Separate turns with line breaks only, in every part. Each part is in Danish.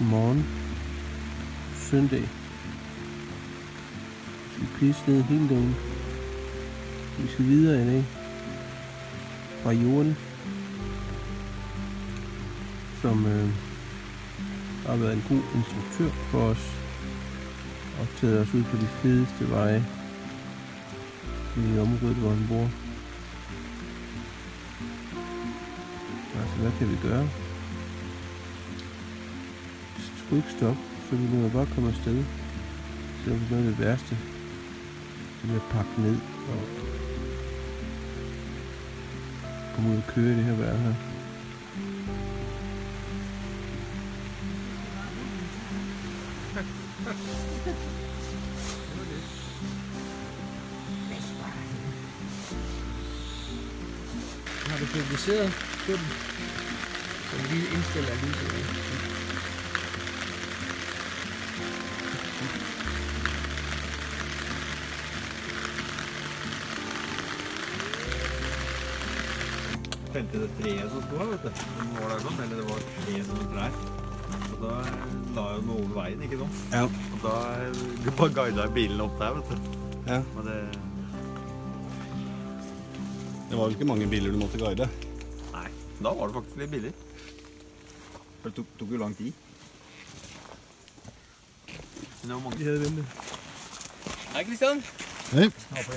morgen. Søndag. Vi skal pisse ned hele dagen. Vi skal videre i dag. Fra jorden. Som øh, har været en god instruktør for os. Og taget os ud på de fedeste veje i området, hvor han bor. Altså, hvad kan vi gøre? Skulle ikke stoppe, så vi måtte bare komme afsted. Så det var noget af det værste. Det med at pakke ned og komme ud og køre i det her vejr her.
Har du publiceret filmen? Så vi lige indstiller lyset.
Felte det treet som sto her, vet du. Det var der sånn, eller det var tre sånne trær. Og da la jeg den over veien, ikke sant?
Ja.
Og da eh, bare guida jeg bilen opp der, vet du.
Ja.
Og det
Det var vel ikke mange biler du måtte guide?
Nei, da var det faktisk litt billig. For det tok, tok jo lang tid. Men det var mange.
Hei, Kristian.
Hei.
Er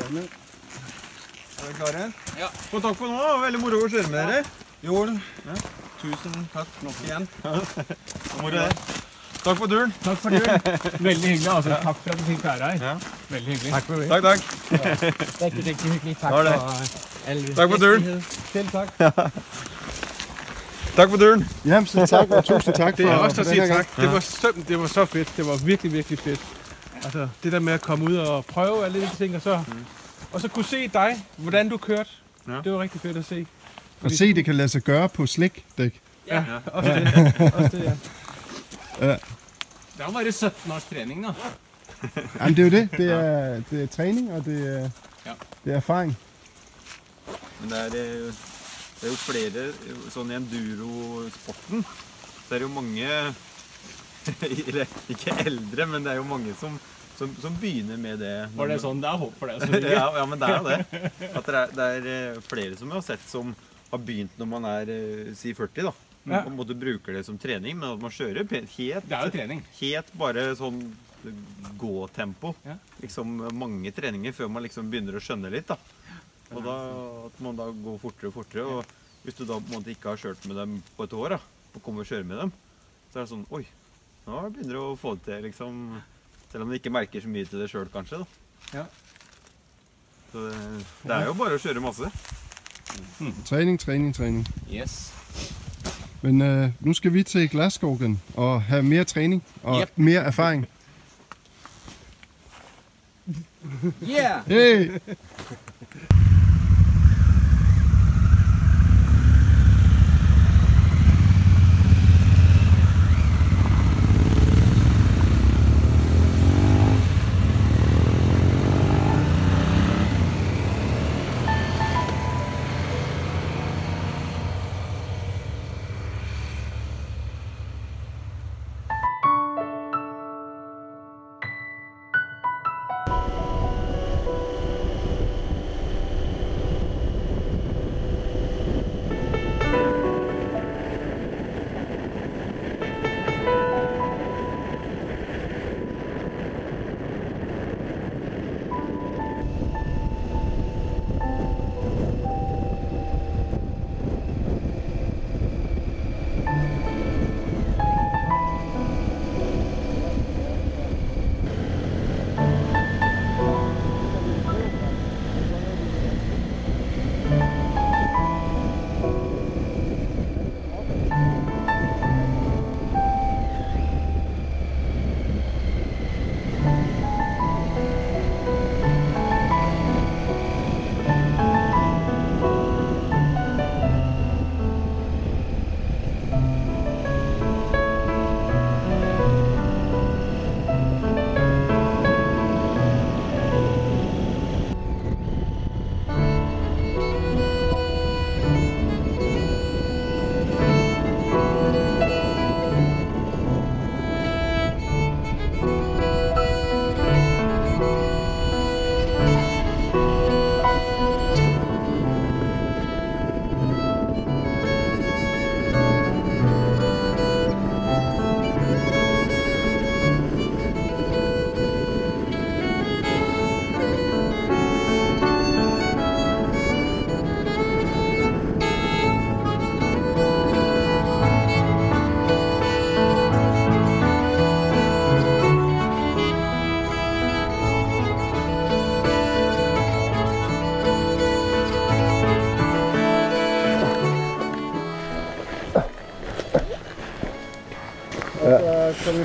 dere klare?
Ja.
Få takk for nå. det var Veldig moro å kjøre med dere.
Jo,
Tusen takk nok igjen. Moro det. Takk for turen.
Takk for turen. Veldig hyggelig. altså. Takk for at du fikk være her.
Ja.
Veldig hyggelig.
Takk, takk.
Det er ikke riktig hyggelig. Takk
Var det?
for Elvis.
Takk for turen.
Selv takk.
Takk for turen.
Jamen, så tak, og tusind tak
Det er
for,
også
for
siger
gang.
tak. Det var, så, det var så fedt. Det var virkelig, virkelig fedt. Altså, det der med at komme ud og prøve alle de ting, og så, og så kunne se dig, hvordan du kørte.
Ja.
Det var rigtig fedt at se.
Og se, det kan lade sig gøre på slikdæk.
Ja, også det. Også det, ja.
Det har bare 17 års trening, da.
Jamen, det er jo det. Det er, det er træning, og det er,
Ja.
det er erfaring.
Men det er, det er jo flere sånn i enduro-sporten. Så er det jo mange Eller ikke eldre, men det er jo mange som, som, som begynner med det.
Var det sånn? Det er håp for deg.
ja, ja, men det er jo det. At det er, det er eh, flere som jeg har sett som har begynt når man er eh, si 40, da.
Ja.
På en måte bruker det som trening, men at man kjører helt,
Det er jo trening.
helt bare sånn gåtempo.
Ja.
Liksom mange treninger før man liksom begynner å skjønne litt, da. Og da, at man da går fortere og fortere. Og hvis du da på en måte ikke har kjørt med dem på et år, da, og kommer og kjører med dem, så er det sånn Oi, nå begynner du å få det til, liksom. Selv om du ikke merker så mye til det sjøl, kanskje. da.
Ja.
Så det, det er jo bare å kjøre masse.
Træning, træning, træning.
Yes.
Men øh, nu skal vi til Glasgowen og have mere træning og
Yep.
mere erfaring.
Yeah!
Hey!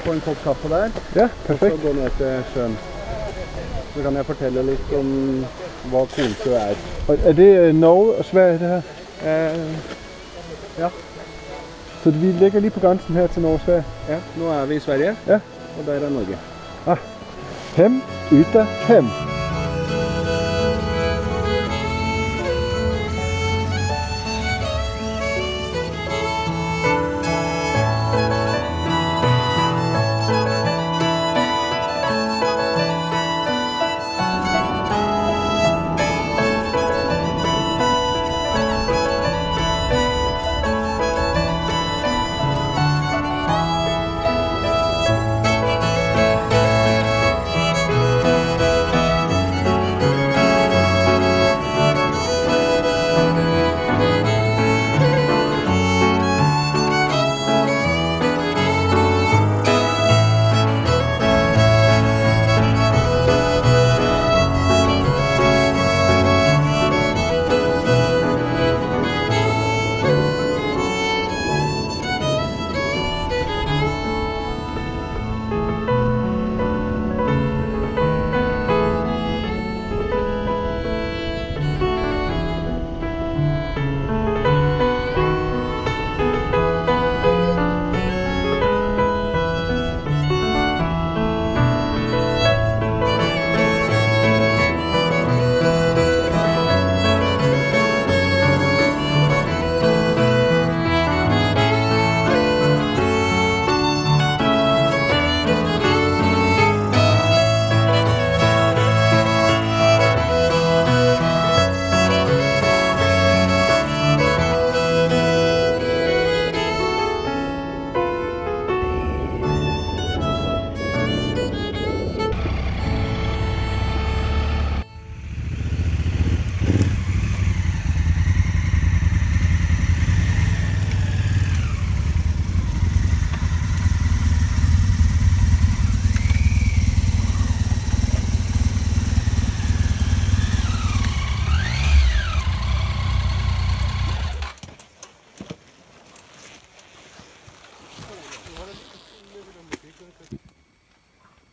Få en kopp kaffe der,
Ja,
og
perfekt.
så gå ned til sjøen. Så kan jeg fortelle litt om hva Kornsjø er.
Og er det øh, Norge og Sverige, det her?
Eh,
Så vi ligger lige på grænsen her til Norge og Sverige.
ja, nå er vi i Sverige,
Ja.
og der er Norge.
Hem, ytter, hem.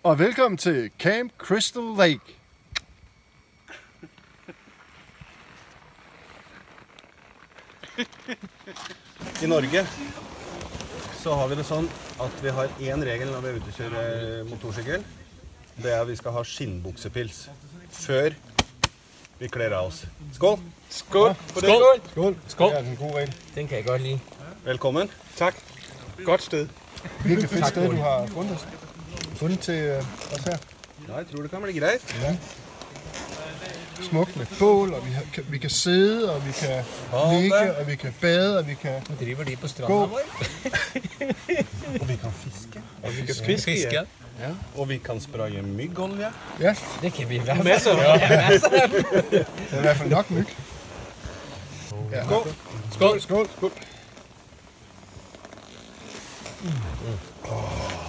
Og velkommen til Camp Crystal Lake.
I Norge så har vi det sånn at vi har én regel når vi er ute og kjører motorsykkel. Det er at vi skal ha skinnbuksepils før vi kler av oss. Skål!
Skål!
Skål!
Skål!
Det er en god regel.
Den kan jeg godt lide.
Velkommen.
Tak.
Godt sted.
Virkelig fedt sted, du har fundet, fundet til øh, os her.
Ja, jeg tror det kan bli greit.
Smukt med bål, og vi, har, kan, vi kan sidde, og vi kan ligge, og vi kan bade, og vi kan
Nu driver de på
gå.
stranden.
Og vi kan fiske.
Og vi skal fiske.
Og vi kan spraye myggolje.
Ja,
Det kan vi i hvert fald. Masser af.
det er i hvert fald nok myg. Ja.
Skål!
Skål!
Skål. Skål.
Skal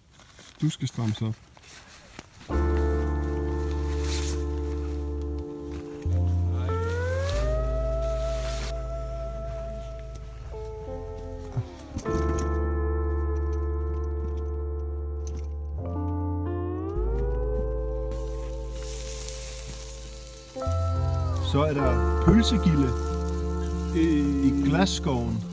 Du
skal strammes op. Så er der pølsegilde i, i glasskoven.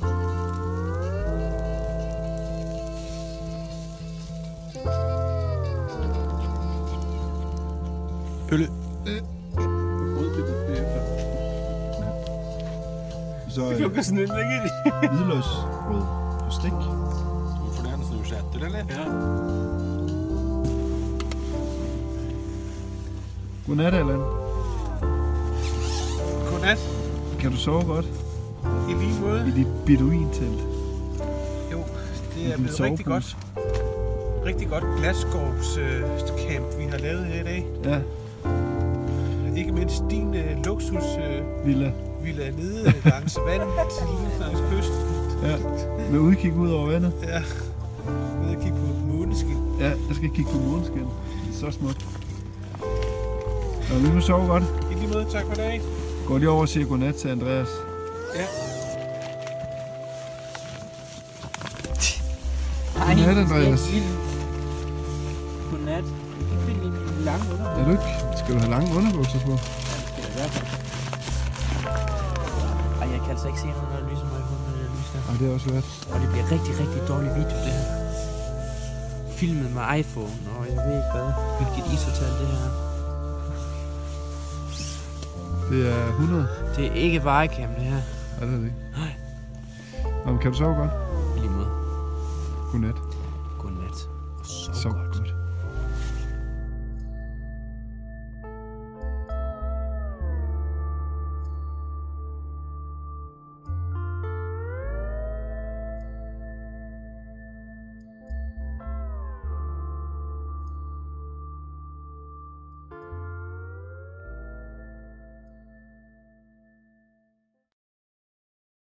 Pølle. Så er hvidløgsbrød på stik.
Hvorfor det? Den snur seg etter, eller? Ja.
Godnat, Allan.
Godnat.
Kan du sove godt
I lige måde.
i dit beduintelt?
Jo, det er
din
blevet rigtig
sovepose?
godt.
rigtig godt glasgårdscamp, vi har lavet her i dag.
Ja,
Ikke mindst din øh, luksus øh,
Villa.
villa nede langs vandet, langs kysten.
Ja, med udkig ud over vandet.
Ja, ved at kigge på måneskin.
Ja, jeg skal kigge på måneskin. Så smukt. Nå, nu må du sove godt.
I lige måde, tak for i dag.
Går lige over og siger godnat til Andreas.
Ja.
Godnat, Andreas.
Godnat. Jeg kan finde en lang under.
Er du ikke? Skal du have lange underbukser på?
Ej, jeg kan altså ikke se noget, når jeg lyser mig i med det lys der.
Nej, det er også svært.
Og det bliver rigtig, rigtig dårlig video, det her. Filmet med iPhone, og jeg ved ikke hvad. Hvilket ISO-tal det her er.
Det er 100.
Det er ikke vejecam, det her.
Er det er det ikke?
Nej.
Nå, men kan du sove godt?
I lige måde.
Godnat.